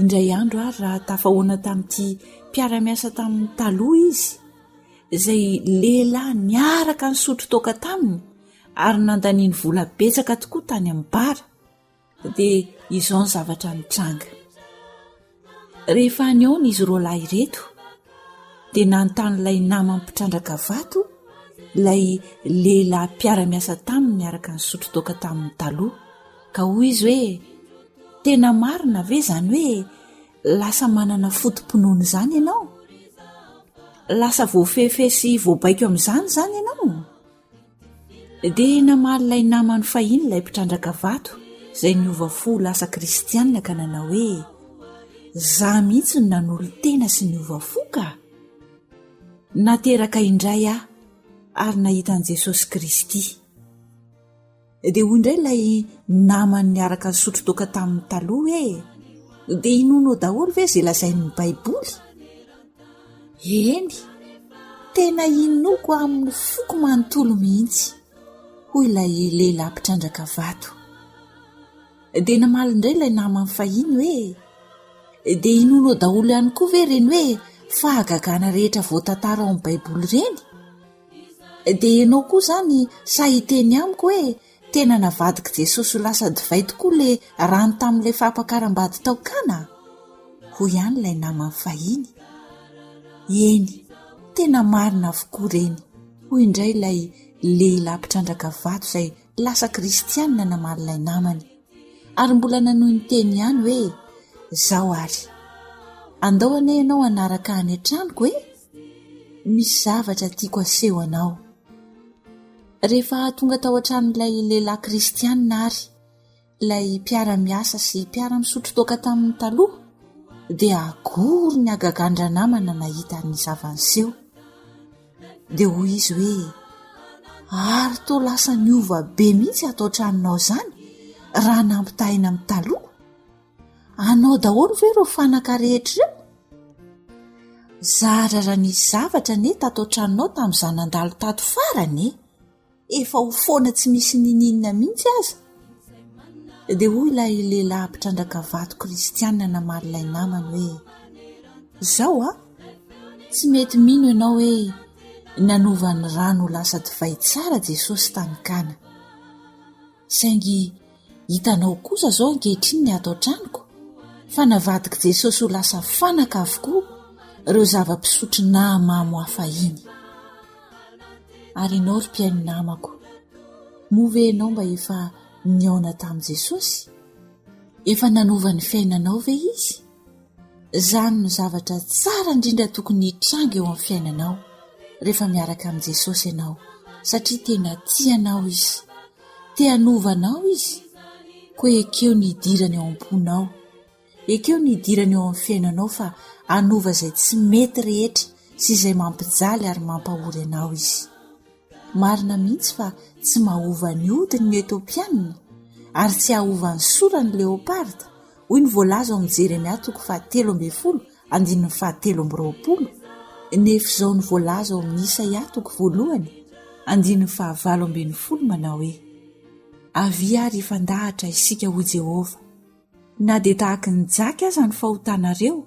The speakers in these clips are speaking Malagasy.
indray andro ary raha tafahoana tamin'ity mpiara-miasa tamin'ny taloha izy izay lehilahy niaraka ny sotro toaka taminy ary nandaniany vola betsaka tokoa tany amin'ny bara dia izao ny zavatra nitranga rehefa any aona izy roa lahy ireto dia nanontanyilay namam-pitrandraka vato ilay lehilahy mpiara-miasa taminy miaraka ny sotro toaka tamin'ny taloha ka hoy izy hoe Tena marina ve izany hoe lasa manana foto-pinoana izany ianao? Lasa voafefe sy voabaiko amin'izany izany ianao? Dia namaly ilay namany fahiny ilay mpitrandraka vato izay niova fo ho lasa kristianina ka nanao hoe, Izaho mihitsy no nanolo-tena sy niova fo ka! Nateraka indray aho ary nahita an'i Jesosy Kristy. Dia hoy indray ilay namany niaraka nisotro toaka tamin'ny taloha hoe dia hinoana ao daholo ve izay lazain'ny baiboly eny tena hinoako amin'ny foko manontolo mihitsy hoy ilay lehilahy mpitrandraka vato dia namaly indray ilay namany fahiny hoe dia hinoana ao daholo ihany koa ve ireny hoe fahagagana rehetra voatantara ao amin'ny baiboly ireny dia ianao koa izany sa hiteny amiko hoe tena navadik'i jesosy ho lasa divay tokoa ilay rano tamin'ilay fampakaram-bady tao kana hoy ihany ilay namany fahiny eny tena marina avokoa ireny hoy indray ilay lehilahy mpitrandraka vato izay lasa kristianina namaly ilay namany ary mbola nanohy ny teny ihany hoe izaho ary andao anie ianao hanaraka any an-tranoko e Misy zavatra tiako aseho anao. Rehefa tonga tao an-tranon'ilay lehilahy kristianina àry ilay mpiara-miasa sy mpiara-misotro toaka taminy taloha, dia gory ny hagagan-dranamana nahita ny zava-niseho. Dia hoy izy hoe, Ary toa lasa niova be mihitsy ato an-tranonao izany, raha nampitahaina amin'ny taloha. Anao daholo ve ireo fanaka rehetra ireo? Zara raha nisy zavatra anie tato an-tranonao tamin'izaho nandalo tato farany e! Efa ho foana tsy misy ninianina mihitsy aza. Dia hoy ilay lehilahy mpitrandraka vato kristiana namaly ilay namany hoe, Izao an! Tsy mety mino ianao hoe nanova ny rano ho lasa divay tsara Jesosy tany Kana. Saingy hitanao kosa izao ankehitriny ny ato an-tranoko fa navadik'i Jesosy ho lasa fanaka avokoa ireo zava-pisotro nahamamo ahy fahiny. Ary ianao ry mpihaino namako, moa ve ianao mba efa nihaona tamin'i Jesosy? Efa nanova ny fiainanao ve Izy? Izany no zavatra tsara indrindra tokony hitranga eo amin'ny fiainanao rehefa miaraka amin'i Jesosy ianao satria tena tia anao izy. Te hanova anao izy. Koa ekeo ny hidirany eo am-ponao. Ekeo ny hidirany eo amin'ny fiainanao fa hanova izay tsy mety rehetra sy izay mampijaly ary mampahory anao izy. Marina mihitsy fa tsy mahova ny hodiny ny Etopiana ary tsy hahova ny sorany ny leoparda, hoy ny voalaza ao amin'ny Jeremia toko fahatelo ambin'ny folo andininy fahatelo amby roapolo, nefa izao no voalaza ao amin'ny Isaia toko voalohany andininy fahavalo ambin'ny folo manao hoe, Avia ary hifandahatra isika, hoy Jehovah, na dia tahaka ny jaky aza ny fahotanareo,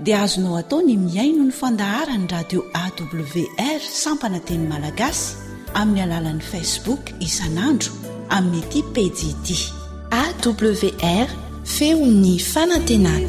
dia azonao atao ny mihaino ny fandaharan'ny radio awr sampana teny malagasy amin'ny alalan'ny facebook isan'andro amin'ny ity pejy ity awr feo ny fanantenana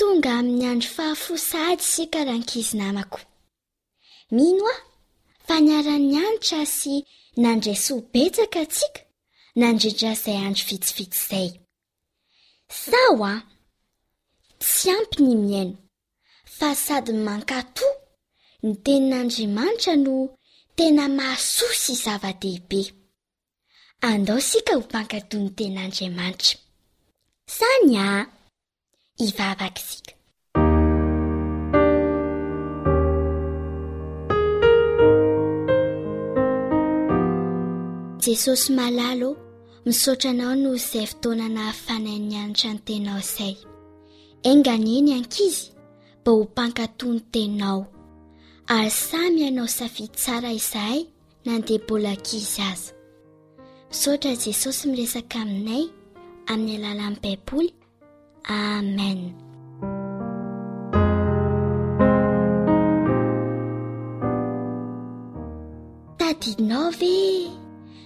Tonga amin'ny andro fahafoy sahady isika rankizy namako. Mino aho fa niharan'ny hanitra sy nandre soa betsaka antsika nandritra izay andro vitsivitsy izay. Sao an! Tsy ampy ny mihaino fa sady mankato ny tenin'Andriamanitra no tena mahasoa sy zava-dehibe. Andao isika ho mpankatò ny ten'Andriamanitra. Samy a! Hivavaka isika. Jesosy malala ô, misaotra anao noho izay fotoana nahafanain'ny hanitra ny tenao izay. Enga anie ny ankizy mba ho mpankatò ny tenao. Ary samy ianao safidy tsara izahay na dia mbola ankizy aza. Misaotra Jesosy miresaka aminay amin'ny alalan'ny Baiboly. Amen. Tadidinao ve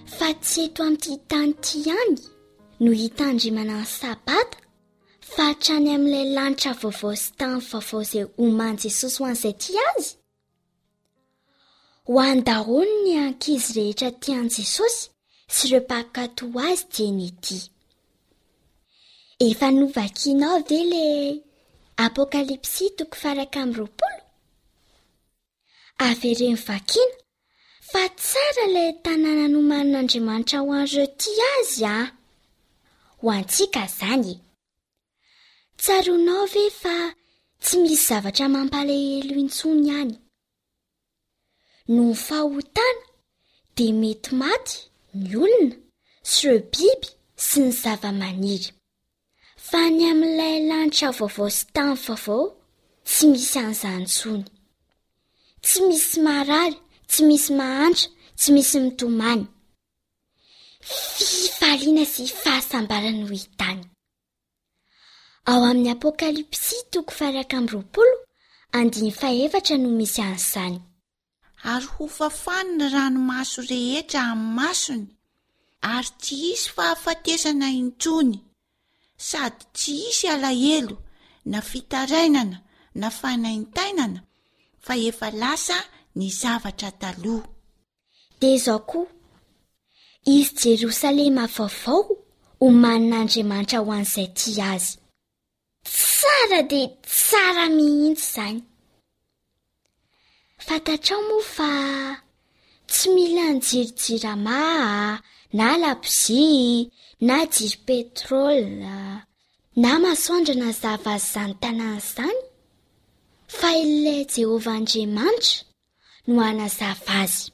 fa tsy eto amin'ity tany ity ihany no hitandrimana ny sabata fa hatrany amin'ilay lanitra vaovao sy tany vaovao izay oman'i Jesosy ho an'izay tia azy? Ho any daholo ny ankizy rehetra tian'i Jesosy sy ireo mpankatò azy dieny ity. Efa novakianao ve le Apokalypsy toko faraka amin'ny roapolo? Avereno vakiana fa tsara ilay tanàna nomanin'Andriamanitra ho an'ireo tia azy ah! Ho antsika izany e! Tsaroanao ve fa tsy misy zavatra mampalehelo intsony any? Noho ny fahotana dia mety maty ny olona sy ireo biby sy ny zavamaniry. Fa ny amin'ilay lanitra vaovao sy tany vaovao, tsy misy an'izany intsony. Tsy misy marary, tsy misy mahantra, tsy misy mitomany. Fifaliana sy fahasambarana no hita any. Ao amin'ny Apokalypsy toko fahairaka amby roapolo, andininy fahefatra no misy an'izany. Ary hofafany ny ranomaso rehetra amin'ny masony, ary tsy hisy fahafatesana intsony, sady tsy hisy alahelo, na fitarainana, na fanaintainana, fa efa lasa ny zavatra taloha. Dia izao koa, hisy Jerosalema vaovao omanin'Andriamanitra ho an'izay tia azy. Tsara dia tsara mihitsy izany. Fantatrao moa fa tsy mila ny jiro jirama na labozia na jiro petrole na masoandro na zava-zany tanana izany fa ilay Jehovah Andriamanitra no hanazava azy.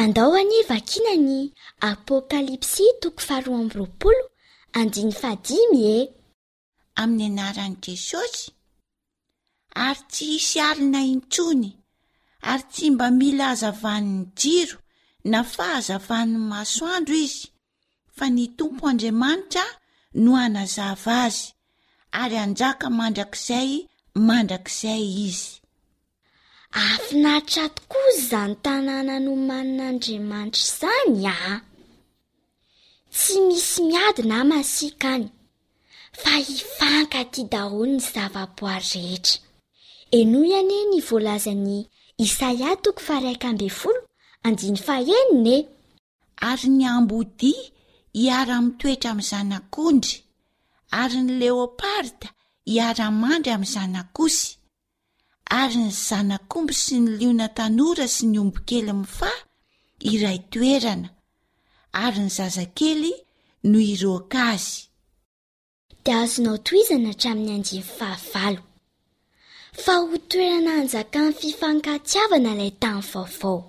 Andao anie vakina ny Apokalypsy toko faharoa amby roapolo andiny fahadimy e! Amin'ny anaran'i Jesosy, ary tsy hisy alina intsony, ary tsy mba mila hazavan'ny jiro na fahazavan'ny masoandro izy, fa ny Tompo Andriamanitra no hanazava azy, ary hanjaka mandrakizay mandrakizay izy. Afinaritra tokoa izany tanàna nomanin'Andriamanitra izany a! Tsy misy miady na masiaka any, fa hifankatia daholo ny zavaboary rehetra. Henoy anie ny voalazan'i Isaia toko faha-iraika ambin'ny folo, andininy faha-enina e! ary ny ambodia hiara-mitoetra amin'ny zanak'ondry, ary ny leoparda hiara-mandry amin'ny zanak'osy, ary ny zanak'omby sy ny liona tanora sy ny ombikely mifaha iray toerana, ary ny zazakely no hiroaka azy. dia azonao tohizana hatramin'ny andiany fahavalo. Fa ho toerana hanjakan'ny fifankatiavana ilay tany vaovao.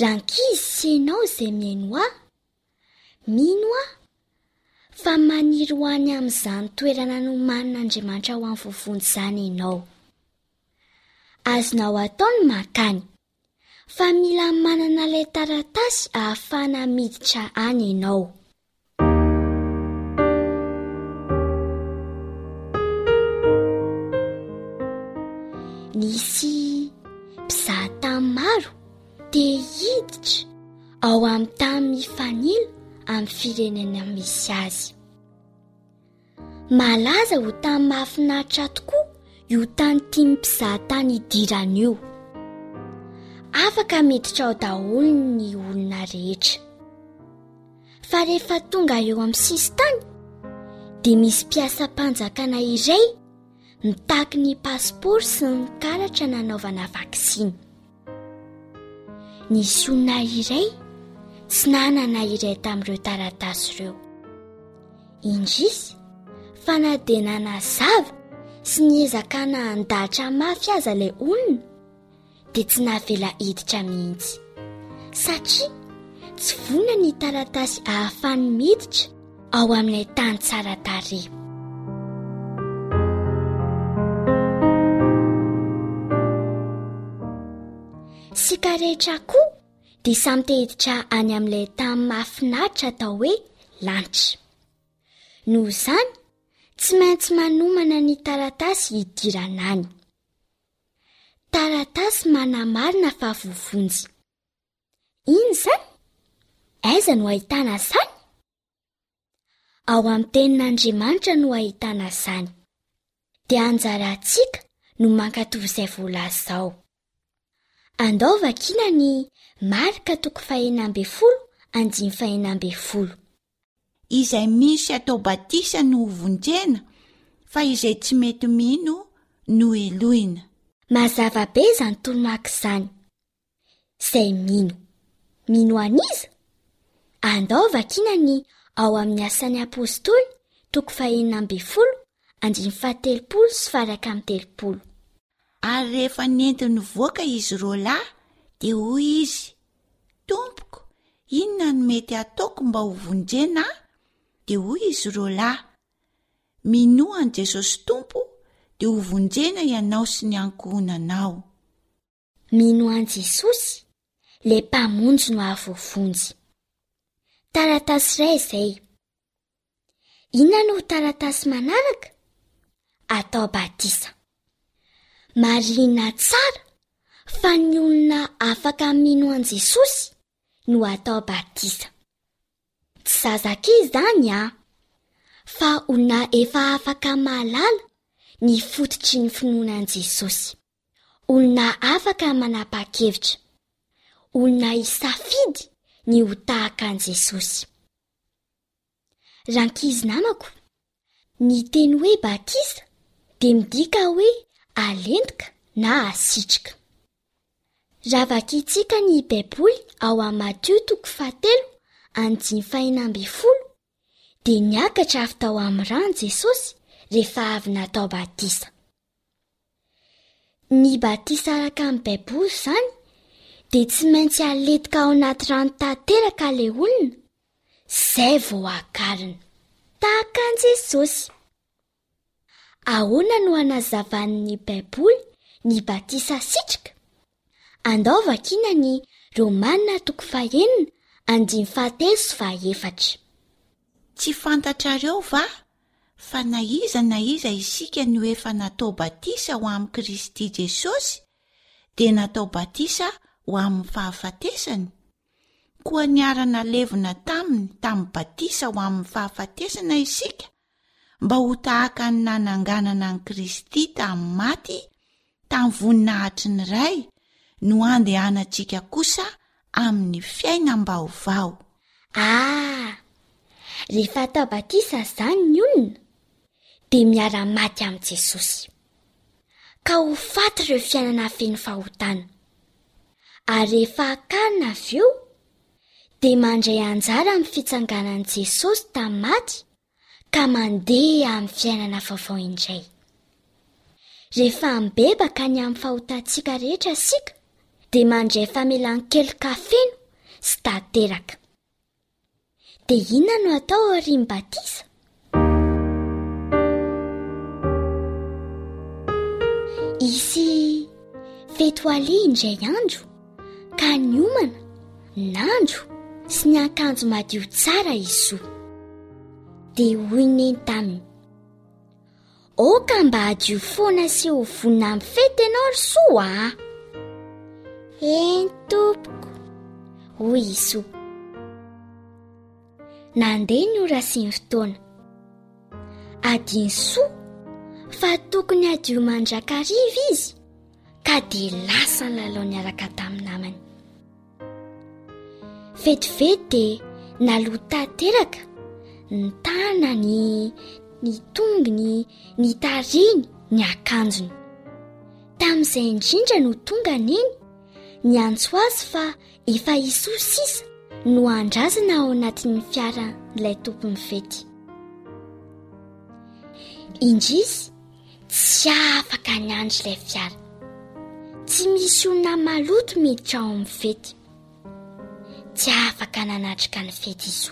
Rankizy sy ianao izay mihaino ahy, mino aho fa maniry ho any amin'izany toerana nomanin'Andriamanitra ho an'ny vovon'izany ianao. Azonao atao ny mankany. fa mila manana ilay taratasy ahafahana miditra any ianao. Nisy mpizahatany maro te hiditra ao amin'ny tany mifanila amin'ny firenena misy azy. Malaza ho tany mahafinaritra tokoa io tany tian'ny mpizahatany hidirana io. Afaka miditra ao daholo ny olona rehetra. Fa rehefa tonga eo amin'ny sisin-tany, dia misy mpiasam-panjakana iray mitaky ny pasipaoro sy ny karatra nanaovana vaksiny. Nisy olona iray tsy nanana iray tamin'ireo taratasy ireo. Indrisy fa na dia nanazava sy niezaka nahandahatra mafy aza ilay olona dia tsy navela hiditra mihitsy satria tsy vonona ny taratasy ahafahany miditra ao amin'ilay tany tsara tarehy. Sika rehetra koa dia samy te hiditra any amin'ilay tany mahafinaritra atao hoe lanitra. Noho izany, tsy maintsy manomana ny taratasy hidirana any. Taratasy manamarina fa vovonjy. Inona izany? Aiza no ahitana izany? Ao amin'ny Tenin'Andriamanitra no ahitana izany. Dia anjarantsika no mankatò izay voalaza izao. Andao vakiana ny Marka toko fahenina ambin'ny folo andininy fahenina ambin'ny folo. Izay misy atao batisa no hovonjena, fa izay tsy mety mino no helohina. Mazava be izany toromarika izany. izay mino. Mino an'iza? Andao vakiana ny ao amin'ny Asan'ny Apostoly, toko fahenina ambin'ny folo, andininy fahatelopolo sy faraka amin'ny telopolo. Ary rehefa nentiny nivoaka izy roalahy, dia hoy izy, Tompoko, inona no mety hataoko mba ho vonjena aho? Dia hoy izy roalahy, Minoa an'i Jesosy Tompo, dia ho vonjena ianao sy ny ankohonanao. Mino an'i Jesosy, le mpamonjy no hahavoavonjy. Taratasy iray izay. Inona no taratasy manaraka? Atao batisa. Marihina tsara fa ny olona afaka mino an'i Jesosy no atao batisa. Tsy zazakely izany a, fa olona efa afaka mahalala ny fototry ny finoana an'i Jesosy. Olona afaka manapa-kevitra. Olona hisafidy ny ho tahaka an'i Jesosy. Rankizy namako, ny teny hoe batisa dia midika hoe alentika na asitrika. Raha vakintsika ny Baiboly ao amin'ny Matio toko fahatelo andininy fahena ambin'ny folo dia niakatra avy tao amin'ny rano Jesosy rehefa avy natao batisa. Ny batisa araka ny Baiboly izany dia tsy maintsy haletika ao anaty rano tanteraka ilay olona, izay vao hakarina. Tahaka an'i Jesosy. Ahoana no anazavan'ny Baiboly ny batisa asitrika? Andao vakiana ny Romana toko fahenina andininy fahatelo sy fahaefatra. Tsy fantatrareo va fa na iza na iza isika no efa natao batisa ho amin'i Kristy Jesosy dia natao batisa ho amin'ny fahafatesany? Koa niara-nalevina taminy tamin'ny batisa ho amin'ny fahafatesana isika mba ho tahaka ny nananganana an'i Kristy tamin'ny maty tamin'ny voninahitry ny Ray no handehanantsika kosa amin'ny fiainam-baovao. A. Rehefa atao batisa izany ny olona, dia miara-maty amin'i Jesosy, ka ho faty ireo fiainana feno fahotana, ary rehefa akarina avy eo dia mandray anjara amin'ny fitsanganan'i Jesosy tamin'ny maty ka mandeha amin'ny fiainana vaovao indray. Rehefa mibebaka ny amin'ny fahotantsika rehetra isika, dia mandray famelan-keloka feno sy tanteraka. Dia inona no atao aorian'ny batisa? Hisy feto alia indray andro ka niomana nandro sy ny akanjo madio tsara izy soa. Dia hoy neny taminy. Oh ka mba hadio foana sy ho vonona amin'ny fety ianao ry Soa a! Eny tompoko, hoy i Soa. Nandeha ny ora sy ny fotoana. Adin'i Soa fa tokony hadio mandrakariva izy ka dia lasa ny lalao niaraka tamin'ny namany. Vetivety dia naloha tanteraka ny tanany, ny tongony, ny tariny, ny akanjony. Tamin'izay indrindra no tonga neny niantso azy fa efa isoa sisa no andrazana ao anatin'ny fiaran'ilay tompon'ny fety. Indrisy Tsy afaka ny andro ilay fiara. Tsy misy olona maloto miditra ao amin'ny fety. Tsy afaka nanatrika ny fety izy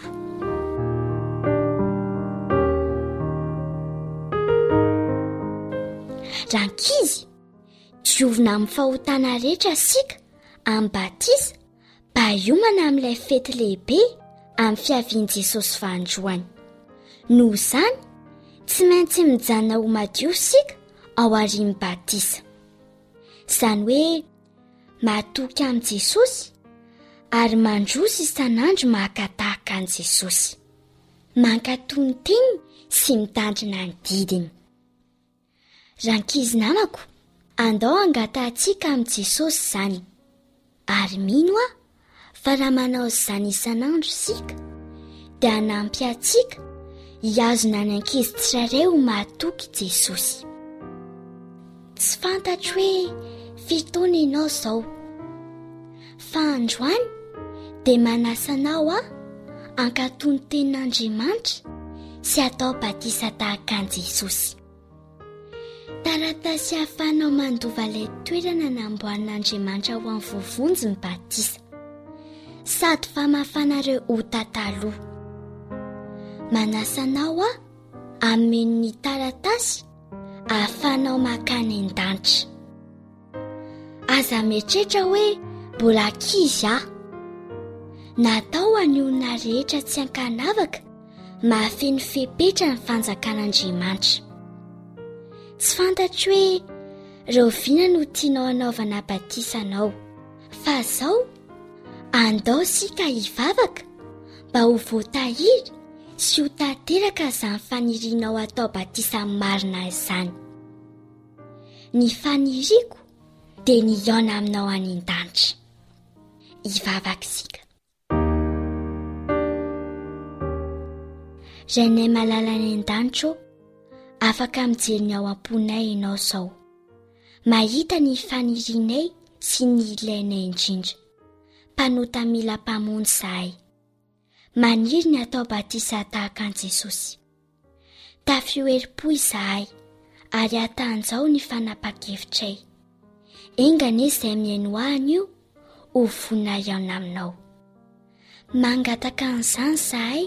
Rankizy, diovina amin'ny fahotana rehetra isika amin'ny batisa Mba hiomana amin'ilay fety lehibe amin'ny fiavian'i Jesosy Fahandroany. Noho izany, tsy maintsy mijanona ho madio isika ao aorian'ny batisa. Izany hoe matoky amin'i Jesosy ary mandroso isan'andro mahakatahaka an'i Jesosy. Mankatò ny teniny sy mitandrina ny didiny. Rankizy namako, andao hangatahantsika amin'i Jesosy izany. Ary mino aho fa raha manao izany isan'andro isika, dia hanampy antsika hihazona ny ankizy tsirairay ho mahatoky Jesosy. Tsy fantatro hoe fitony ianao izao. Fa androany dia manasa anao aho hankatò ny tenin'Andriamanitra sy hatao batisa tahaka an'i Jesosy. Taratasy hahafahanao mandova ilay toerana namboarin'Andriamanitra ho an'ny vovonjy ny batisa, sady famafana ireo ota taloha. Manasa anao aho hameno ny taratasy hahafahanao makany an-danitra. Aza mietretra hoe mbola ankizy aho. Natao any olona rehetra tsy ankanavaka mahafeno fepetra ny fanjakan'Andriamanitra. Tsy fantatro hoe rahoviana no tianao anaovana batisa anao. Fa zao, andao sika hivavaka mba ho voatahiry sy ho tanteraka izany fanirianao atao batisa marina izany. Ny faniriako dia ny hihaona aminao any an-danitra. Hivavaka isika. Rainay malala any an-danitra ô, afaka mijery ny ao am-ponay ianao sao. Mahita ny fanirianay sy ny ilainay indrindra. Mpanota mila mpamonjy izahay. Maniry ny hatao batisa tahaka an'i Jesosy. Tafio herim-po izahay, ary hatanjaho ny fanapahan-kevitray. Enga anie izay mihaino ahy anio ho vonona hihaona aminao. Mangataka an'izany izahay,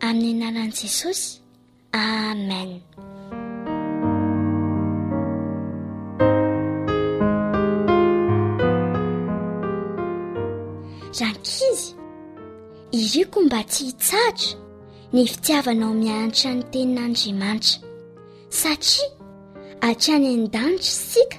amin'ny anaran'i Jesosy. Amen. Rankizy, iriko mba tsy hitsahatra ny fitiavanao mianatra ny tenin'Andriamanitra, satria hatrany an-danitra isika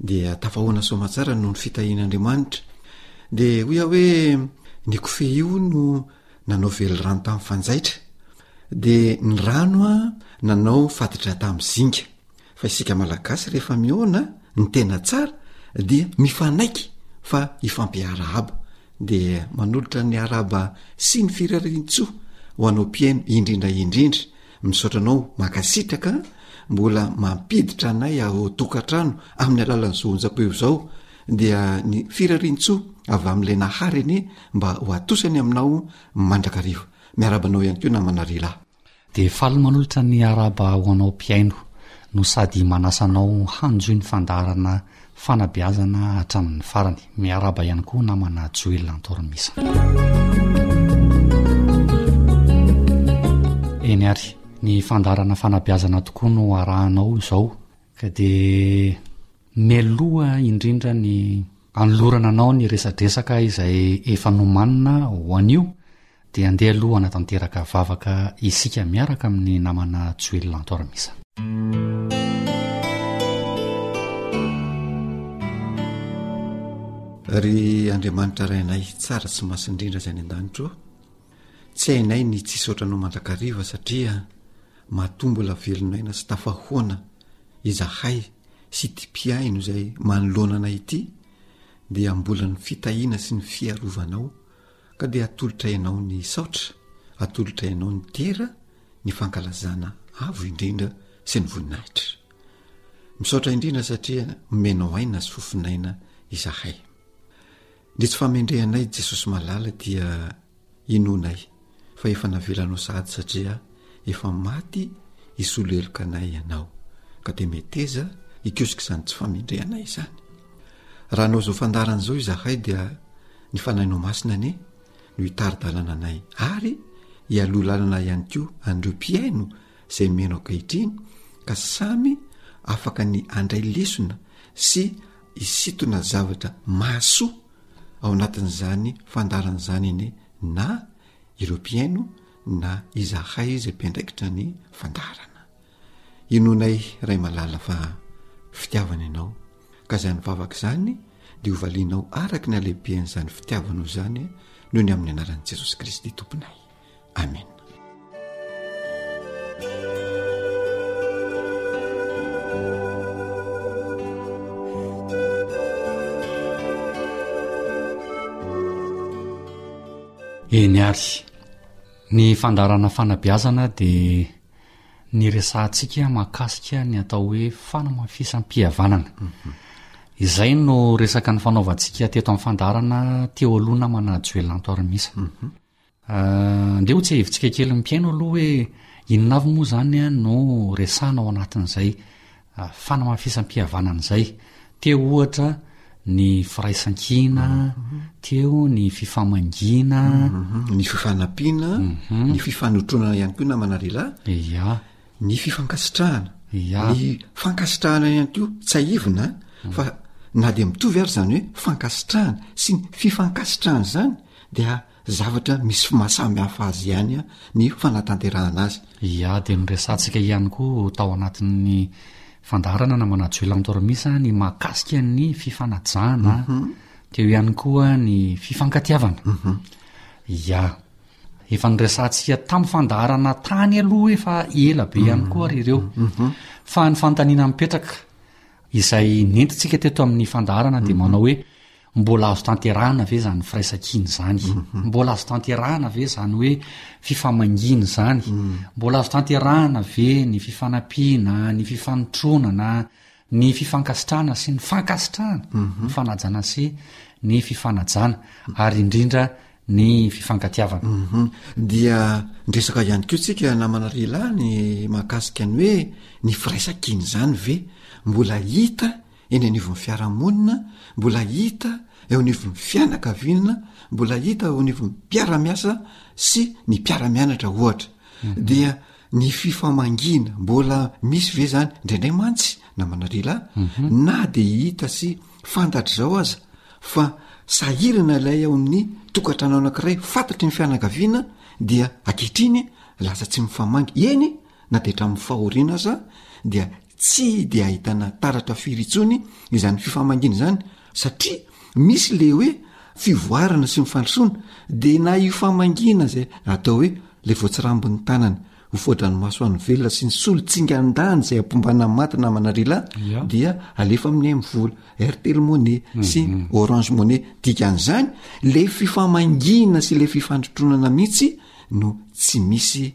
Dia tafahoana soamatsara noho ny fitahian'Andriamanitra. Dia hoy aho hoe ny kofehy io no nanao velirano tamin'ny fanjaitra. Dia ny rano a nanao fatidrata amin'ny zinga. Fa isika malagasy rehefa mihaona ny tena tsara dia mifanaiky fa hifampiarahaba. Dia manolotra ny arahaba sy ny firariantsoa ho anao mpihaino indrindra indrindra. Misaotra anao, mankasitraka an! Mbola mampiditra anay ao tokantrano amin'ny alalan'ny zo onjam-peo izao dia ny firarian-tsoa avy amin'ilay Nahary anie mba ho atosany aminao mandrakariva. Miarahaba anao ihany koa namana Rila. Dia faly manolotra ny arahaba ho anao mpihaino no sady manasa anao hanjohy ny fandaharana Fanabeazana hatramin'ny farany. Miarahaba ihany koa namana Joel Antorimisa. Eny ary, ny fandaharana fanabeazana tokoa no arahanao izao ka dia mialoha indrindra ny anolorana anao ny resadresaka izay efa nomanina ho an'io Dia andeha aloha hanatanteraka vavaka isika miaraka amin'ny namana Joel Lantormisa. Ry Andriamanitra Rainay tsara sy masindrindra izay any an-danitra o, tsy hainay ny tsy saotra anao mandrakariva satria matoa mbola velon'aina sy tafahoana izahay sy ity mpihaino izay manoloana anay ity dia mbola ny fitahiana sy ny fiarovanao Ka dia atolotray anao ny saotra, atolotray anao ny dera, ny fankalazana avo indrindra sy ny voninahitra. Misaotra indrindra satria omenao aina sy fofonaina izahay. Ny tsy famendrehanay Jesosy malala dia inoanay fa efa navelanao sahady satria efa maty hisolo heloka anay ianao, ka dia meteza hikosoka izany tsy famendrehanay izany. Raha hanao izao fandaharana izao izahay, dia ny Fanahinao Masina anie no hitari-dalana anay, ary hialoha lalana ihany koa an'ireo mpihaino izay mihaino ankehitriny, ka samy afaka ny handray lesona sy hisintona zavatra mahasoa ao anatin'izany fandaharana izany anie na ireo mpihaino na izahay izay mpiandraikitra ny fandaharana. Inoanay Ray malala fa fitiavana ianao, ka izany vavaka izany dia ho valianao araka ny halehibehan'izany fitiavanao izany noho ny amin'ny anaran'i Jesosy Kristy Tomponay. Amen. Eny ary. Ny fandaharana fanabeazana dia niresahantsika mahakasika ny atao hoe fanamafisam-pihavanana. Izay no resaka nifanaovantsika teto amin'ny fandaharana teo aloha namana Joelanto Armisa. Andeha ho tsiahivintsika kely ny mpihaino aloha hoe inona avy moa izany no resahana ao anatin'izay. fanamafisam-pihavanana izay. Teo ohatra ny firaisankina, mhm. teo ny fifamangiana, mhm. ny fifanampiana, mhm. ny fifanotronana ihany koa namana lehilahy. Ia. Ny fifankasitrahana. Ia. Ny fankasitrahana ihany koa tsahivina fa na dia mitovy ary izany hoe fankasitrahana sy ny fifankasitrahana izany dia Zavatra misy maha samy hafa azy ihany ny fanatanterahana azy. I ady noresahantsika ihany koa tao anatin'ny fandaharana na manadio lantormis ny mahakasika ny fifanajana, teo ihany koa ny fifankatiavana. Ia. Efa noresahantsika tamin'ny fandaharana tany aloha efa ela be ihany koa ary ireo. Fa ny fanontaniana mipetraka izay nentintsika teto amin'ny fandaharana dia manao hoe, Mbola azo tanterahana ve izany firaisankina izany? Mhm. Mbola azo tanterahana ve izany hoe fifamangiana izany? Mhm. Mbola azo tanterahana ve ny fifanampiana, ny fifanotronana, ny fifankasitrahana sy ny fankasitrahana, mhm. ny fanajana sy ny fifanajana ary indrindra ny fifankatiavana. Dia ndresaka ihany ko tsika namana lehilahy ny mahakasika ny hoe ny firaisankina izany ve mbola hita eny anivon'ny fiarahamonina, mbola hita eo anivon'ny fianakaviana, mbola hita eo anivon'ny mpiara-miasa sy ny mpiara-mianatra ohatra, mhm. dia ny fifamangiana mbola misy ve zany indraindray mantsy na manarila mhm. na de hita sy fantatra izao aza fa sahirana ilay ao amin'ny tokantrano anakiray fatatry ny fianakaviana dia akehitriny lasa tsy mifamangy eny na de hatramin'ny fahoriana aza dia Tsy dia ahitana taratra firy intsony izany fifamangiana izany satria misy le hoe fivoarana sy ny fandrosoana dia na io famangiana izay atao hoe le voatsirambin'ny tanana ho foa-dranomasoan'ny velona sy ny solon-tsingan-dany izay ampombana maty na manarila dia alefa amin'ny mvola airtel money mhm. sy orange money dikan'izany le fifamangiana sy le fifandrotronana mihitsy no tsy misy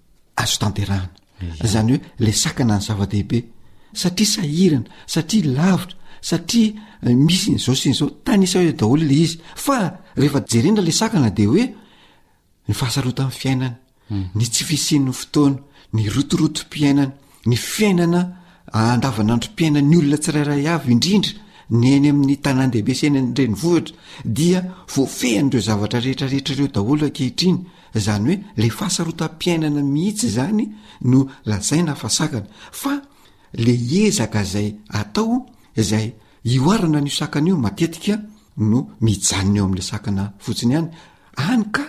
azo tanterahana zany hoe le sakana ny zava-dehibe satria sahirana satria lavitra satria eh, misy nyzao sy nyzao tanisa hoe daholo le izy fa rehefa jerena le sakana de hoe ny fahasarotan'ny fiainana hmm. ny tsy fisian'ny fotoana ny rotorotom-piainana Ny fiainana andavanandrom-piainan'ny olona tsirairay avy, indrindra ny eny amin'ny tanàn-dehibe sy eny an-drenivohitra, dia voafehin'ireo zavatra rehetra rehetra ireo daholo ankehitriny. Izany hoe ilay fahasarotam-piainana mihitsy izany no lazaina fa sakana. Fa ilay ezaka izay atao, izay hihoarana an'io sakana io, matetika no mijanona eo amin'ilay sakana fotsiny ihany. Hany ka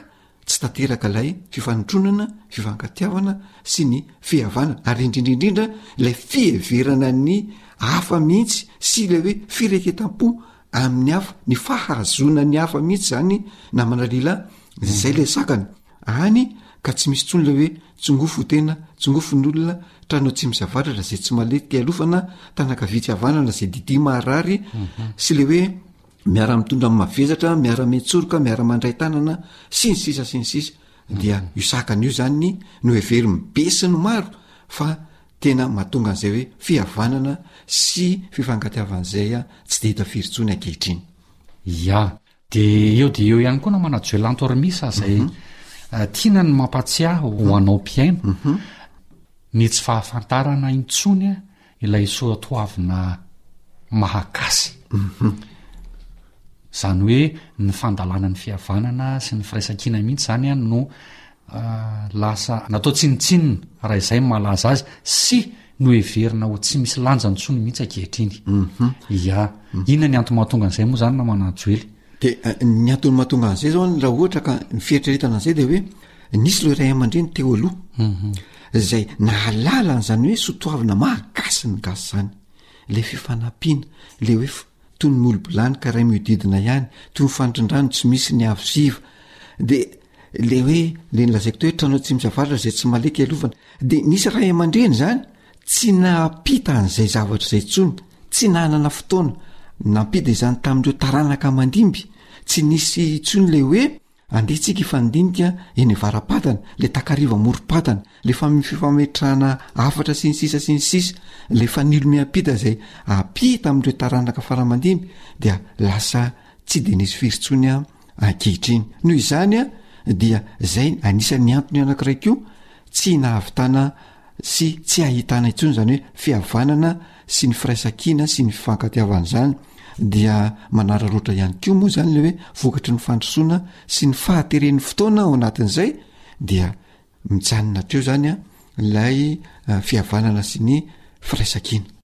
tsy tanteraka ilay fifanotronana, fifankatiavana sy ny fihavana ary indrindra indrindra ilay fiheverana ny hafa mihitsy sy ilay hoe fireketam-po amin'ny hafa ny fahazoana ny hafa mihitsy zany namana lila zay ilay sakana any ka tsy misy tsony ilay hoe tsongofo tena tsongofo ny olona tranao tsy misy avaratra zay tsy malety alofana tanakavitsy havanana zay didia maharary mhm. sy ilay hoe miara-mitondra amin'ny mavesatra miara-mitsoroka miara-mandray tanana sy ny sisa sy ny sisa dia io sakana io zany ny no heveri my be sy ny maro fa tena mahatonga an'izay hoe fihavanana sy fifangatiavan'izay a tsy de hita firytsony ankehitriny ya de eo de eo ihany koa na mana joelanto rmisa zay mhm. eh, tiana ny mampatsiahy ho mhm. anao mpiaino mhm. ny tsy fahafantarana intsony a Ilay soatoavina Mahakasy. Izany hoe ny fandalana ny fihavanana sy ny firaisankina mihitsy izany an no lasa natao tsinontsinona raha izay malaza azy sy noheverina ho tsy misy lanjany intsony mihitsy ankehitriny. Ia. Inona ny antony mahatonga an'izay moa izany Namana Joely? De ny antony mahatonga an'izay zao ny raha ohatra ka ny fieritreretana an'izay de hoe nisy lo iray aman-dreny teo aloha mhm. zay nahalala an'izany hoe sotoavina maha gasy ny gasy zany le fifanampiana le hoe toy ny molobilany ka ray miodidina ihany toy ny fanitrindrano tsy misy ny avosiva de Ilay hoe ilay nilazaiko teo hoe trano tsy misy avaratra izay tsy maleky hialovana dia nisy ray aman-dreny izany tsy nahampita an'izay zavatra izay intsony, tsy nanana fotoana nampita izany tamin'ireo taranaka mandimby, tsy nisy intsony ilay hoe andeha isika hifandinika eny avara-padana, ilay takariva amorom-padana, ilay fifametrahana hafatra sy ny sisa sy ny sisa, ilay fanilo miampita izay hampita amin'ireo taranaka fara-mandimby dia lasa tsy dia nisy firy intsony an! ankehitriny. Noho izany dia zay anisan'ny antony anankiray koa tsy nahavitana sy tsy ahitana intsony izany hoe fihavanana sy ny firaisankina sy ny fifankatiavana izany dia manararaotra ihany koa moa izany le hoe vokatry ny fandrosoana sy ny fahateren'ny fotoana ao anatin'izay dia mijanona teo izany a lay eh, fihavanana sy ny firaisankina.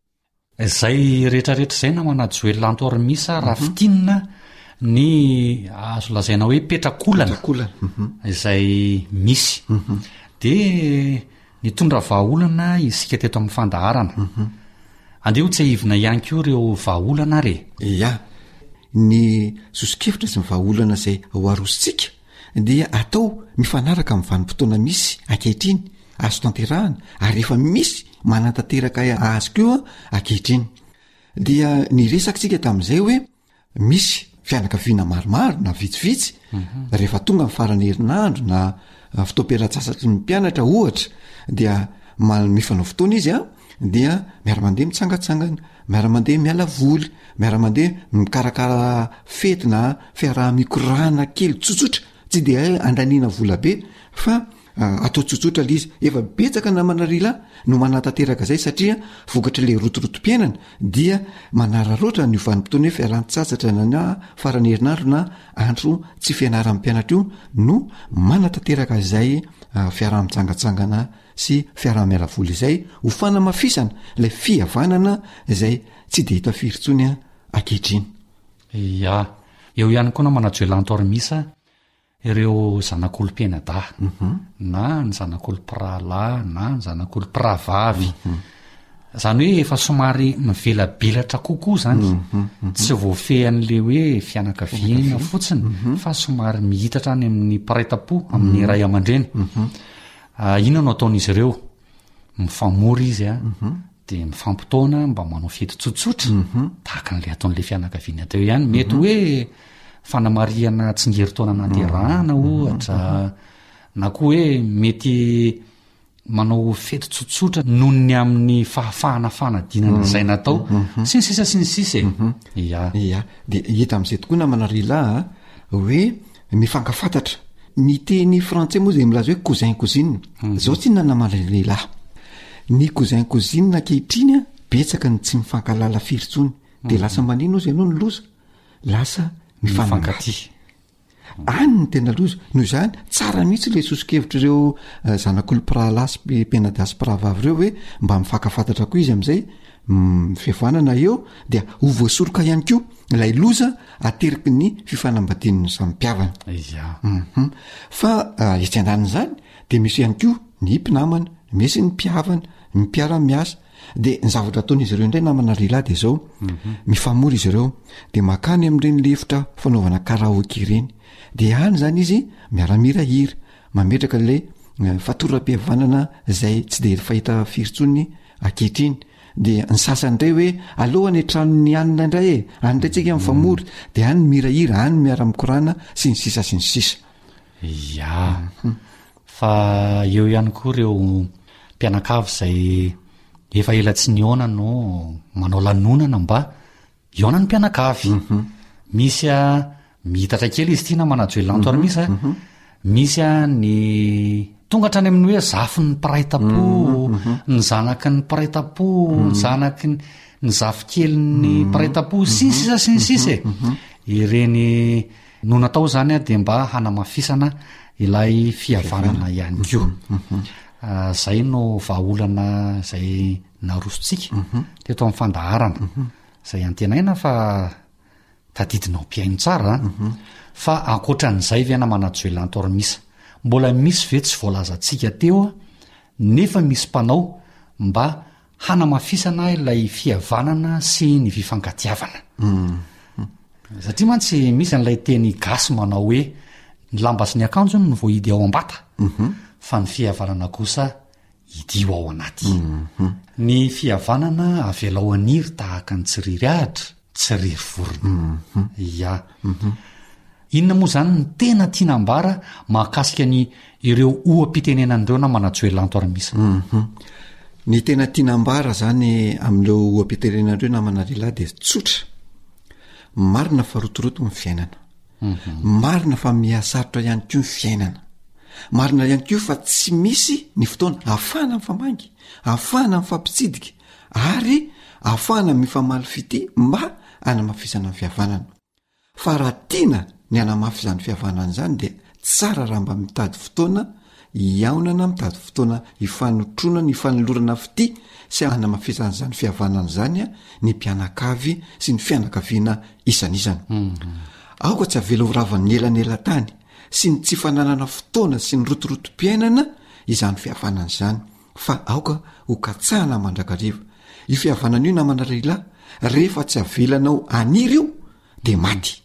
Izay rehetra rehetra izay namana Joel Lanto Armisa raha mhm. fintinina ny azo lazaina hoe petrakolana mhm. izay misy mhm. de nitondra vahaolana isika teto amin'ny fandaharana andeha ho tsehivina ihany ko ireo vahaolana ary e. ya ny soso-kevitra sy ny vahaolana izay ho arosontsika dia atao mifanaraka amin'ny vanim-potoana misy ankehitriny azo tanterahana ary efa misy manantanteraka azy koa ankehitriny dia ny resak' tsika tamin'izay hoe misy fianakaviana maromaro na vitsivitsy mhm. rehefa tonga mifarany herinandro na fotoam-pialatsasatry ny mpianatra ohatra dia mamifanao fotoana izy a dia miara-mandeha mitsangatsangana, miara-mandeha miala voly, miara-mandeha mikarakara fety na fiaraha-mikorana kely tsotsotra, tsy dia hay andaniana vola be fa ah, atao tsotsotra le izy. Efa betsaka namana rila no manatanteraka izay satria vokatry le rotorotom-piainana dia manararaotra ny vanim-potoana hoe fialan-tsasatra na na faran'ny herinandro na andro tsy fianaran'ny mpianatra io no manatanteraka izay ah, fiaraha-mitsangatsangana sy fiaraha-miala voly izay ho fanamafisana ilay fihavanana izay tsy dia hita firy intsony ankehitriny. Ia, eo ihany koa namana Joelanto Armisa ireo zanak'olom-pianadahy mhm. na ny zanak'olom-pirahalahy na ny zanak'olom-pirahavavy mhm. zany hoe efa somary mivelabelatra kokoa zany mhm, tsy voafehan'le hoe fianakaviana fotsiny fa somary mihitatra any amin'ny piraitam-po amin'ny ray aman-dreny Ah, inona no ataon'izy ireo? Mifamory izy a, mhm. dia mifampitaona mba manao fety tsotsotra, mhm. tahaka an'ilay ataon'ilay fianakaviana teo ihany. Mhm. Mety hoe fanamarihana tsingerin-taona naterahana ohatra, na koa hoe mety manao fety tsotsotra noho ny amin'ny fahafahana fanadinana izay natao sy ny sisa sy ny sisa e. Ia. Ia. Dia hita amin'izay tokoa namana rila a, hoe Mifankafantatra. Ny teny frantsay moa izay milaza hoe cousin cousine. Izao tsy inona namaly ilay lehilahy. Ny cousin cousine ankehitriny an, betsaka ny tsy mifankahalala firy intsony. Dia lasa manino ozy ianao ny loza? Lasa mifankatia. Any ny tena loza. Noho izany, tsara mihitsy ilay soso-kevitr'ireo zanak'olo mpirahalahy sy mpianadahy sy mpirahavavy ireo hoe mba mifankafantatra koa izy amin'izay Ny fihavanana eo dia ho voasoroka ihany koa ilay loza ateriky ny fifanambadian'ny samy mpihavana. Ia. Hum. Fa ah, etsy andanin'izany dia misy ihany koa ny mpinamana, misy ny mpihavana, ny mpiara-miasa. Dia ny zavatra ataon'izy ireo indray namana ry lahy dia izao, mifamory izy ireo, dia mankany amin'ireny lefitra fanaovana karaoke ireny. Dia any izany izy miara-mihirahira, mametraka an'ilay fatoram-pihavanana izay tsy dia fahita firy intsony ankehitriny dia ny sasany indray hoe aloha any an-tranon'ny anina indray e any indray tsika mifamory dia any mirahira any miara-mikorana sy ny sisa sy ny sisa ya mhm. fa eo ihany koa ireo mpianakavy izay efa ela tsy nihaona no manao lanonana mba Hihaona ny mpianakavy. Misy a miitatra kely izy ity na manadio elanto ary misy a misy a ny tonga hatrany amin'ny hoe zafiny ny mpiray tam-po, ny zanaky ny mpiray tam-po, ny zanaky ny ny zafikeliny mpiray tam-po sy ny sisa sy ny sisa e. Ireny no natao izany dia mba hanamafisana ilay fihavanana ihany koa. Izay no vahaolana izay narosontsika teto amin'ny fandaharana izay antenaina fa tadidinao mpihaino tsara fa ankoatran'izay ve namana joelanto armisa mbola misy ve tsy voalazantsika teo nefa misy mpanao mba hanamafisana ilay fihavanana sy ny fifankatiavana satria mantsy misy an'ilay teny gasy manao hoe ny lamba sy ny akanjony ny voahidy ao ambata fa ny fihavanana kosa idio ao anaty. Ny fihavanana avelao haniry tahaka ny tsiriry ahitra, tsiriry vorona. Ia. Inona moa izany ny tena tiana ambara mahakasika ny ireo oha-pitenenan'ireo namana Joelanto Armisa? Ny tena tiana ambara izany amin'ireo oha-pitenenan'ireo namana lehilahy dia tsotra. Marina fa rotoroto ny fiainana. Marina fa mihasarotra ihany koa ny fiainana. Marina ihany koa fa tsy misy ny fotoana afahana mifamaingy, afahana mifampitsidika ary afahana mifamaly fitia mba hanamafisana ny fihavanana. Fa raha tiana ny hanamafy izany fihavanana izany dia tsara raha mba mitady fotoana hihaonana mitady fotoana hifanotroana ny fanolorana fitia sy hanamafisana izany fihavanana izany ny mpianakavy sy ny fianakaviana isan'isany. Aoka tsy avela ho ravan'ny elanelan-tany sy ny tsy fananana fotoana sy ny rotorotom-piainana izany fihavanana izany, fa aoka ho katsahana mandrakariva. Io fihavanana io namana lehilahy, rehefa tsy avelanao haniry io dia maty.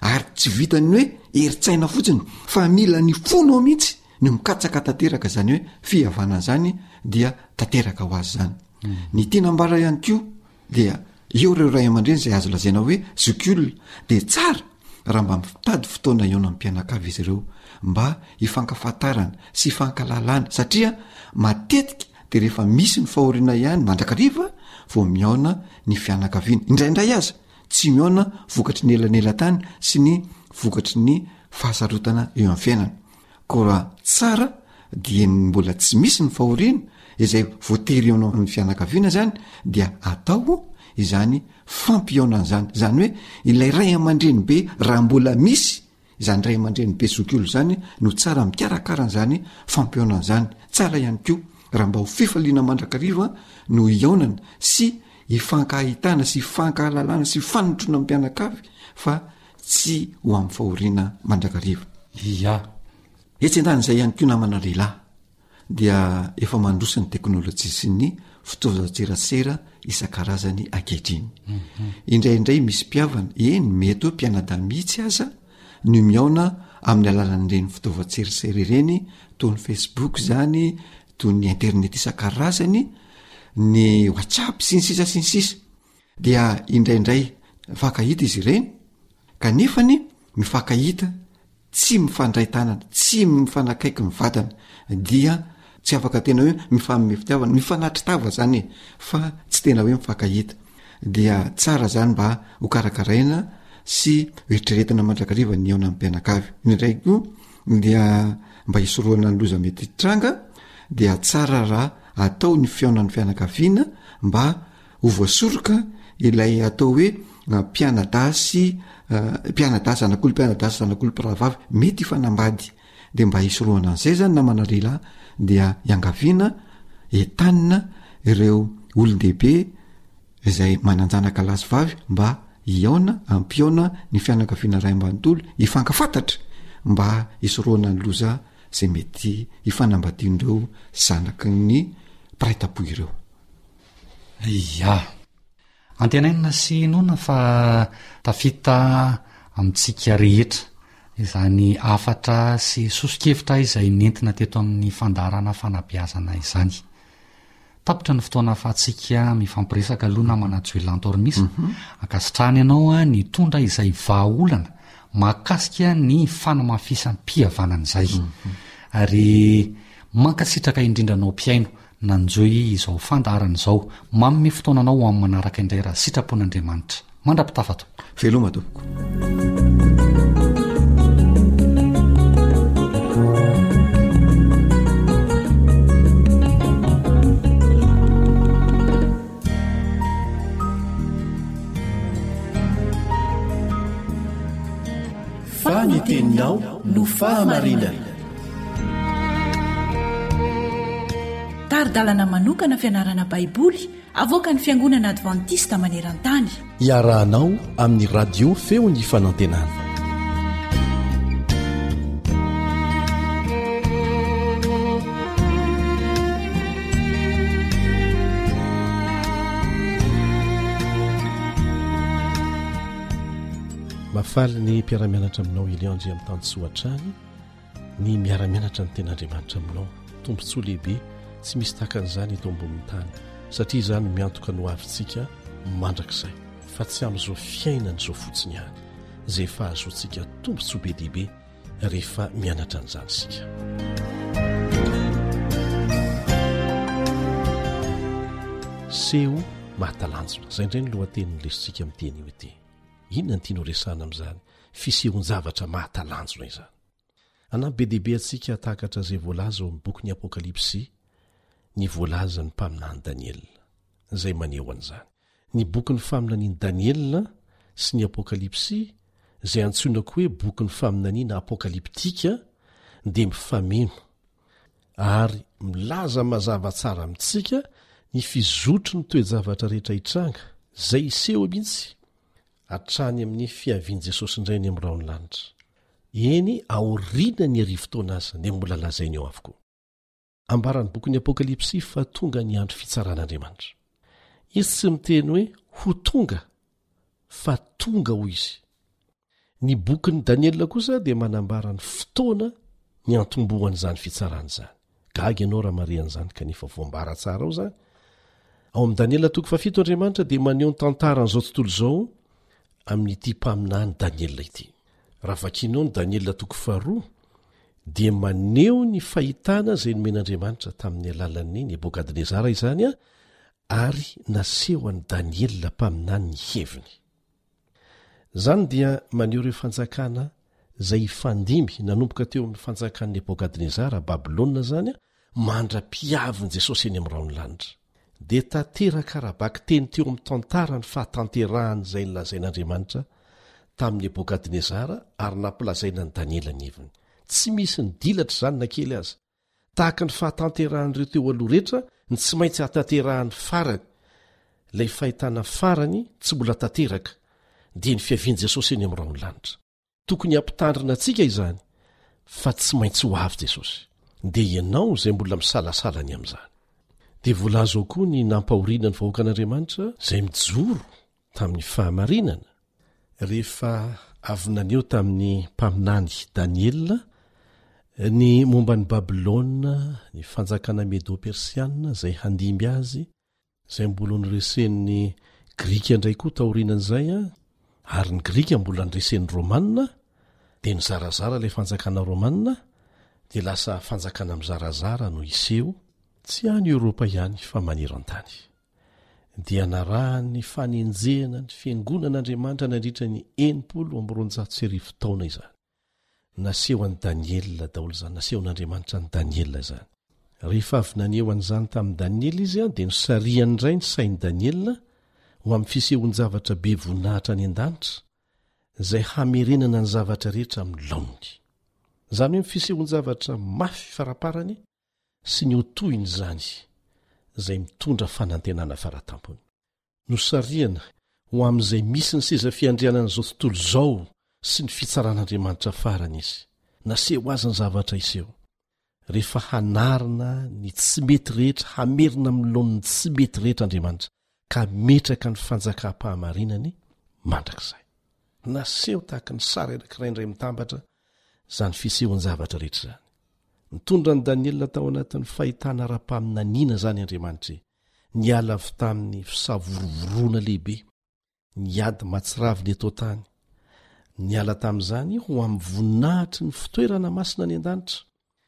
ary tsy vitan'ny hoe herin-tsaina fotsiny fa mila ny fonao mihitsy ny mikatsaka tanteraka zany hoe fihavana zany dia tanteraka ho azy zany hmm. ny tiana ambara ihany ko dia eo reo ray aman-dreny zay azo lazaina hoe zokiolona de tsara raha mba mitady fotoana eona am pianakavy izy ireo mba hifankafantarana sy ifankalalana satria matetika de rehefa misy ny fahoriana ihany mandrakariva vao miaona ny fianakaviana indraindray aza tsy mihaona vokatry ny elanelan-tany sy ny vokatry ny fahasarotana eo amin'ny fiainana. Koa raha tsara dia ny mbola tsy misy ny fahoriana izay voatery hihaona amin'ny fianakaviana izany dia atao izany fampihaonana izany. Izany hoe ilay ray aman-dreny be raha mbola misy Izany ray aman-dreny be zokiolona izany no tsara mikarakara an'izany fampihaonana izany. Tsara ihany koa raha mba ho fifaliana mandrakariva no hihaonana sy hifankahahitana sy hifankahalalana sy hifanotrona amin'ny mpianakavy fa tsy ho amin'ny fahoriana mandrakariva. Ia. Etsy an-danin'izay ihany koa namana lehilahy. dia efa mandroso ny teknolojia sy ny fitaovan-tserasera isan-karazany ankehitriny mhm. indraindray misy mpiavana eny mety hoe mpianadahy mihitsy aza no miaona amin'ny alalan'ireny fitaovan-tserasera ireny toy ny facebook zany toy ny internet isan-karazany ny whatsapp sy ny sisa sy ny sisa dia indraindray mifankahita izy ireny kanefa anie mifankahita tsy mifandray tanana tsy mifanakaiky mivadana dia tsy afaka tena hoe mifanome fitiavana mifanatry tava zany e fa tsy tena hoe mifankahita dia tsara zany mba hokarakaraina sy hoetreretina mandrakariva ny eona amn'y mpianakavy indray koa dia mba hisoroana ny loza mety tranga dia tsara raha atao ny fiaonan'ny fianakaviana mba Ho voasoroka ilay atao hoe mpianadasy mpianadasy zanak'olo mpianadasy zanak'olo mpirahavavy mety hifanambady de mba hisorohana an'izay zany namana lehilahy dia iangaviana entanina ireo olon-dehibe izay manan-janaka lahy sy vavy mba hihaona ampihaona ny fianakaviana ray ambanontolo hifankafantatra mba hisorohana ny loza zay mety hifanambadian'ireo zanaky ny mpiray tampo ireo Ia. Antenaina sy inoana fa tafita amintsika rehetra izany hafatra sy soso-kevitra izay nentina teto amin'ny fandaharana fanabeazana izany. Tapitra ny fotoana ahafahantsika mifampiresaka aloha namana Juelanto Ormis. Ankasitrahana ianao nitondra izay vahaolana mahakasika ny fanamafisam-pihavanana izay. Ary mankasitraka indrindra anao mpihaino Nanjohy izao fandaharana izao. Manome fotoana anao ho amin'ny manaraka indray raha sitrapon'Andriamanitra. Mandra-pitafa tompoko. Veloma tompoko. Fa ny teninao no fahamarinana. Tari-dalana manokana fianarana Baiboly avoakan'ny Fiangonana Advantista maneran-tany. Iarahanao amin'ny Radio Feon'ny Fanantenana. Mafaly ny mpiara-mianatra aminao Elion Andriamitansoa hatrany. Ny miara-mianatra ny ten'Andriamanitra aminao, tombontsoa lehibe tsy misy takan'izany eto ambonin'ny tany, satria izany miantoka ny hoavintsika mandrakizay, fa tsy amin'izao fiainana izao fotsiny ihany, izay fahazoantsika tombontsoa be dia be rehefa mianatra an'izany isika. Seho mahatalanjona, izay indray ny lohatenin'ny lesontsika amin'ny teny io ity. Inona no tianao resahana amin'izany? fisehon-javatra mahatalanjona izany. Hanampy be dia be antsika hahatakatra izay voalaza ao amin'ny bokin'ny Apokalypsy ny voalazan'ny mpaminany Daniela, izay maneho an'izany. Ny bokin'ny faminanian'i Daniela sy ny Apokalypsy, izay antsoina koa hoe bokin'ny faminaniana apokalyptika, dia mifameno ary milaza mazava tsara amintsika ny fizotry ny toe-javatra rehetra hitranga, izay hiseho mihitsy Hatrany amin'ny fiavian'i Jesosy indray ny Birao ny lanitra. Eny, aorianan'ny arivo taona aza, dia mbola lazainy eo avokoa. Ambaran'ny bokin'ny Apokalypsy fa tonga ny andro fitsaran'Andriamanitra. Izy tsy miteny hoe ho tonga fa tonga hoy izy. Ny bokin'i Daniela kosa dia manambara ny fotoana niantombohan'izany fitsarana izany. Gaga ianao raha marihy an'izany kanefa voambara tsara ao izany. Ao amin'i Daniela toko fahafito Andriamanitra dia maneho ny tantaran'izao tontolo izao amin'ity mpaminany Daniela ity. Raha vakinao ny Daniela toko faharoa dia maneho ny fahitana izay nomen'Andriamanitra tamin'ny alalan'ny Nebokadnezara izany ary naseho an'i Daniela mpaminany ny heviny. Izany dia maneho ireo fanjakana izay hifandimby nanomboka teo amin'ny fanjakan'i Nebokadnezara, Babylona izany, mandra-pihavin'i Jesosy eny amin'ny rahon'ny lanitra. Dia tanteraka ara-bakiteny teo amin'ny tantara ny fahatanterahan'izay nolazain'Andriamanitra tamin'i Nebokadnezara ary nampilazaina an'i Daniela ny heviny. Tsy misy ny dilatra izany na kely aza. Tahaka ny fahatanterahan'ireo teo aloha rehetra ny tsy maintsy hahatanterahan'ny farany, ilay fahitana farany tsy mbola tanteraka, dia ny fiavian'i Jesosy eny amin'ny rahon'ny lanitra. Tokony hampitandrina antsika izany fa tsy maintsy ho avy Jesosy. Dia ianao izay mbola misalasala ny amin'izany. Dia voalaza ao koa ny nampahoriana ny vahoakan'Andriamanitra izay mijoro tamin'ny fahamarinana? Rehefa avy naneho tamin'ny mpaminany Daniela ny momba an'i Babylona, ny fanjakana medo-persiana izay handimby azy, izay mbola noresen'ny Grika indray koa taorianan'izay, ary ny Grika mbola noresen'ny Romana, dia nizarazara ilay fanjakana romana, dia lasa fanjakana mizarazara no hiseho, tsy any Eoropa ihany fa maneran-tany. dia narahan'ny fanenjehana ny fiangonan'Andriamanitra nandritra ny enimpolo amby roanjato sy arivo taona izany. Naseho an'i Daniela daholo izany, nasehon'Andriamanitra an'i Daniela izany. Rehefa avy naneho an'izany tamin'i Daniela izy, dia nosarihany indray ny sain'i Daniela ho amin'ny fisehoan-javatra be voninahitra any an-danitra, izay hamerenana ny zavatra rehetra amin'ny laoniny. Izany hoe ny fisehoan-javatra mafy faraparany sy ny ho tohin'izany izay mitondra fanantenana faratampony. Nosarihana ho amin'izay misy ny seza fiandrianan'izao tontolo izao sy ny fitsaran'Andriamanitra farany izy. Naseho azy ny zavatra hiseho, rehefa hanarina ny tsy mety rehetra hamerina amin'ny laoniny tsy mety rehetra Andriamanitra, ka hametraka ny fanjakam-pahamarinany mandrakizay. Naseho tahaka ny sary anankiray indray mitambatra izany fisehoan-javatra rehetra izany. Nitondra an'i Daniela tao anatin'ny fahitana ara-paminaniana izany Andriamanitra, niala avy tamin'ny fisavorovoroana lehibe. Ny ady mahatsiravina eto an-tany. Niala tamin'izany ho amin'ny voninahitry ny fitoerana masina any an-danitra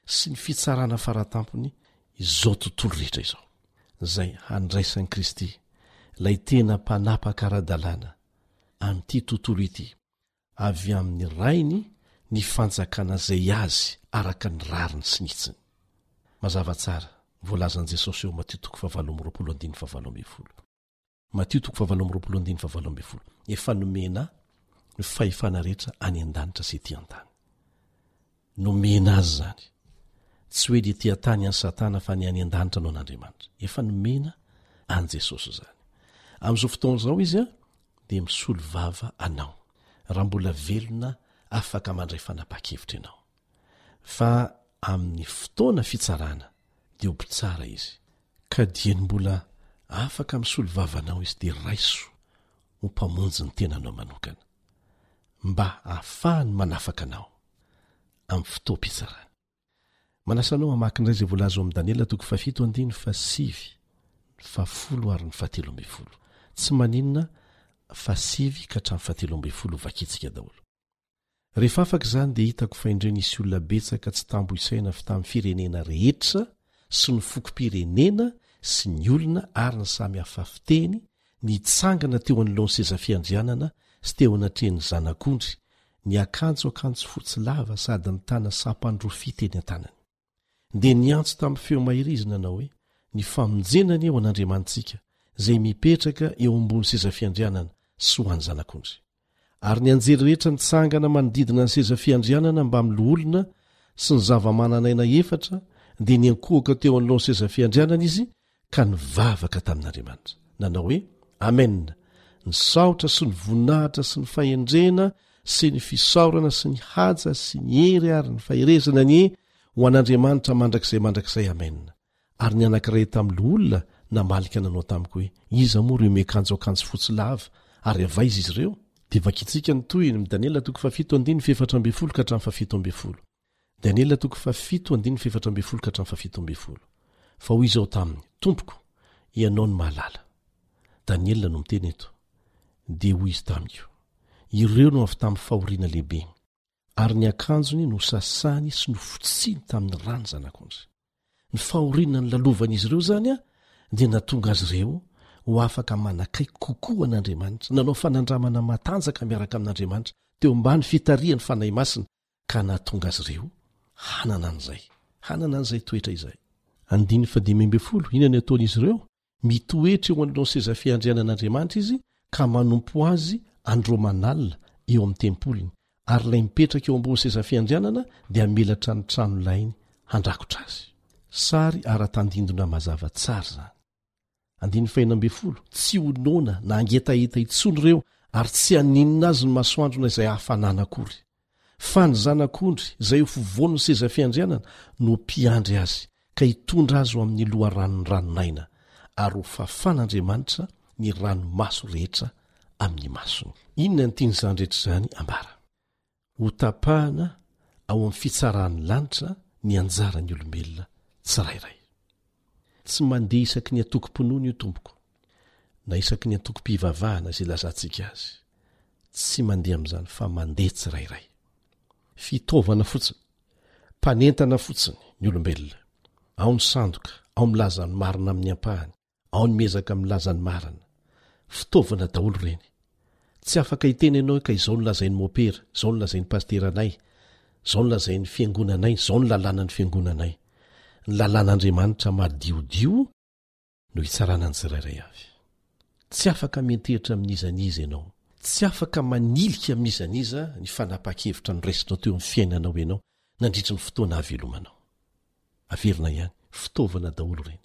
sy ny fitsarana fara tampony izao tontolo rehetra izao, izay handraisan'i Kristy, ilay tena Mpanapaka ara-dalàna, an'ity tontolo ity, avy amin'ny Rainy ny fanjakana izay Azy araka ny rariny sy ny hitsiny. Mazava tsara ny voalazan'i Jesosy eo Matio toko fahavalo amby roapolo andininy fahavalo ambin'ny folo. Matio toko fahavalo amby roapolo andininy fahavalo ambin'ny folo, Efa nomena Ahy ny fahefana rehetra any an-danitra sy ety an-tany. Nomena Azy izany. Tsy hoe ny ety an-tany an'i Satana fa ny any an-danitra no an'Andriamanitra. Efa nomena an'i Jesosy izany. Amin'izao fotoana izao Izy an, dia misolo vava anao, raha mbola velona afaka mandray fanapahan-kevitra ianao. fa amin'ny fotoana fitsarana dia ho mpitsara izy. Ka dieny mbola afaka misolo vavanao izy dia raiso ho mpamonjy ny tenanao manokana, mba hahafahany manafaka anao amin'ny fotoam-pitsarany. Manasa anao hamaky indray izay voalaza ao amin'ny Daniela toko fahafito andininy fahasivy, ny fahafolo ary ny fahatelo ambin'ny folo. Tsy maninona fa sivy ka hatramin'ny fahatelo ambin'ny folo ho vakintsika daholo. Rehefa afaka izany dia hitako fa indreo nisy olona betsaka tsy tambo isaina avy tamin'ny firenena rehetra sy ny fokom-pirenena sy ny olona ary ny samy hafa fiteny nitsangana teo anoloan'ny sezafiandrianana sy teo anatrehan'ny Zanak'ondry, niakanjo akanjo fotsy lava sady nitana sampan-drofia teny an-tanany. dia niantso tamin'ny feo mahery izy nanao hoe, Ny famonjena anie ho an'Andriamanitsika, izay mipetraka eo ambony seza fiandrianana, sy ho an'ny Zanak'ondry. Ary ny anjely rehetra nitsangana manodidina ny seza fiandrianana mbamin'ny loholona sy ny zava-manan'aina efatra dia niankohoka teo anoloan'ny seza fiandrianana izy ka nivavaka tamin'Andriamanitra, nanao hoe, Amena, ny saotra sy ny voninahitra sy ny fahendrena sy ny fisaorana sy ny haja sy ny hery ary ny faherezana anie ho an'Andriamanitra mandrakizay mandrakizay, amena. Ary ny anankiray tamin'ny loholona namalika nanao tamiko hoe, Iza moa ireo miakanjo akanjo fotsy lava, ary avy aiza izy ireo? Dia vakintsika ny tohiny, Daniela toko fahafito andininy fahefatra ambin'ny folo ka hatramin'ny fahafito ambin'ny folo. Fa hoy izao taminy, Tompoko, Ianao no mahalala. Daniela no miteny eto. Dia hoy izy tamiko, Ireo no avy tamin'ny fahoriana lehibe, ary ny akanjony nosasany sy nofotsiny tamin'ny rà ny zanak'ondry. Ny fahoriana nolalovan'izy ireo izany dia nahatonga azy ireo ho afaka manakaiky kokoa an'Andriamanitra, nanao fanandramana matanjaka miaraka amin'Andriamanitra teo ambany fitarihan'ny Fanahy Masina ka nahatonga azy ireo hanana an'izay hanana an'izay toetra izay. Andininy fahadimy ambin'ny folo, Inona no ataon'izy ireo? Mitoetra eo anoloan'ny seza fiandrianan'Andriamanitra izy ka manompo azy andro aman'alina eo amin'ny tempoliny, ary ilay mipetraka eo ambony seza fiandrianana dia hamelatra ny tranolainy handrakotra azy. Sary ara-tandindona mazava tsara izany. tsy ho noana na hangetaheta intsony ireo ary tsy haninona azy ny masoandrona izay hafanana akory fa ny zanak'ondry izay ho fovoan'ny sezafiandrianana no mpiandry azy ka hitondra azy ho amin'ny loharanon'ny ranonaina ary ho fafan'andriamanitra ny ranomaso rehetra amin'ny masony inona ny tian'izany rehetra izany ambara Ho tapahana ao amin'ny fitsaran'ny lanitra ny anjaran'ny olombelona tsirairay. Tsy mandeha isaky ny antokom-pinoana io Tompoko, na isaky ny antokom-pivavahana izay ilazantsika azy. Tsy mandeha amin'izany fa mandeha tsirairay. Fitaovana fotsiny, mpanentana fotsiny ny olombelona. Ao ny sandoka, ao milaza ny marina amin'ny ampahany. ao ny miezaka milaza ny marina. Fitaovana daholo ireny. Tsy afaka hiteny ianao hoe ka izao no lazain'ny mopera, izao no lazain'ny pasiteranay, izao no lazain'ny fiangonanay, izao no lalànan'ny fiangonanay. Ny lalàn'Andriamanitra madiodio no hitsarana ny tsirairay avy. Tsy afaka miantehitra amin'iza n'iza ianao. Tsy afaka manilika amin'iza n'iza ny fanapahan-kevitra noraisinao teo amin'ny fiainanao ianao nandritry ny fotoana ahavelomanao. Averina ihany, fitaovana daholo ireny.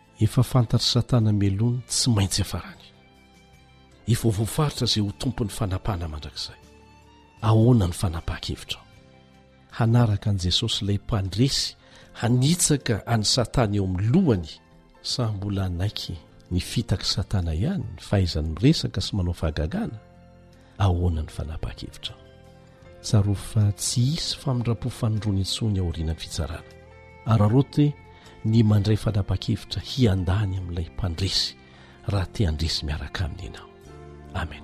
Efa fantatr'i Satana mialoha ny tsy maintsy hiafarany. Efa voafaritra izay ho tompon'ny fanapahana mandrakizay. Ahoana ny fanapahan-kevitrao? Hanaraka an'i Jesosy ilay Mpandresy hanitsaka an'i Satana eo amin'ny lohany sa mbola hanaiky ny fitak'i Satana ihany ny fahaizany miresaka sy manao fahagagana? ahoana ny fanapahan-kevitrao? Tsarovy fa tsy hisy famindram-po fanindroany intsony aorianan'ny fitsarana. Araraoty ny mandray fanapahan-kevitra hiandà any amin'ilay Mpandresy raha te handresy miaraka aminy ianao. Amen.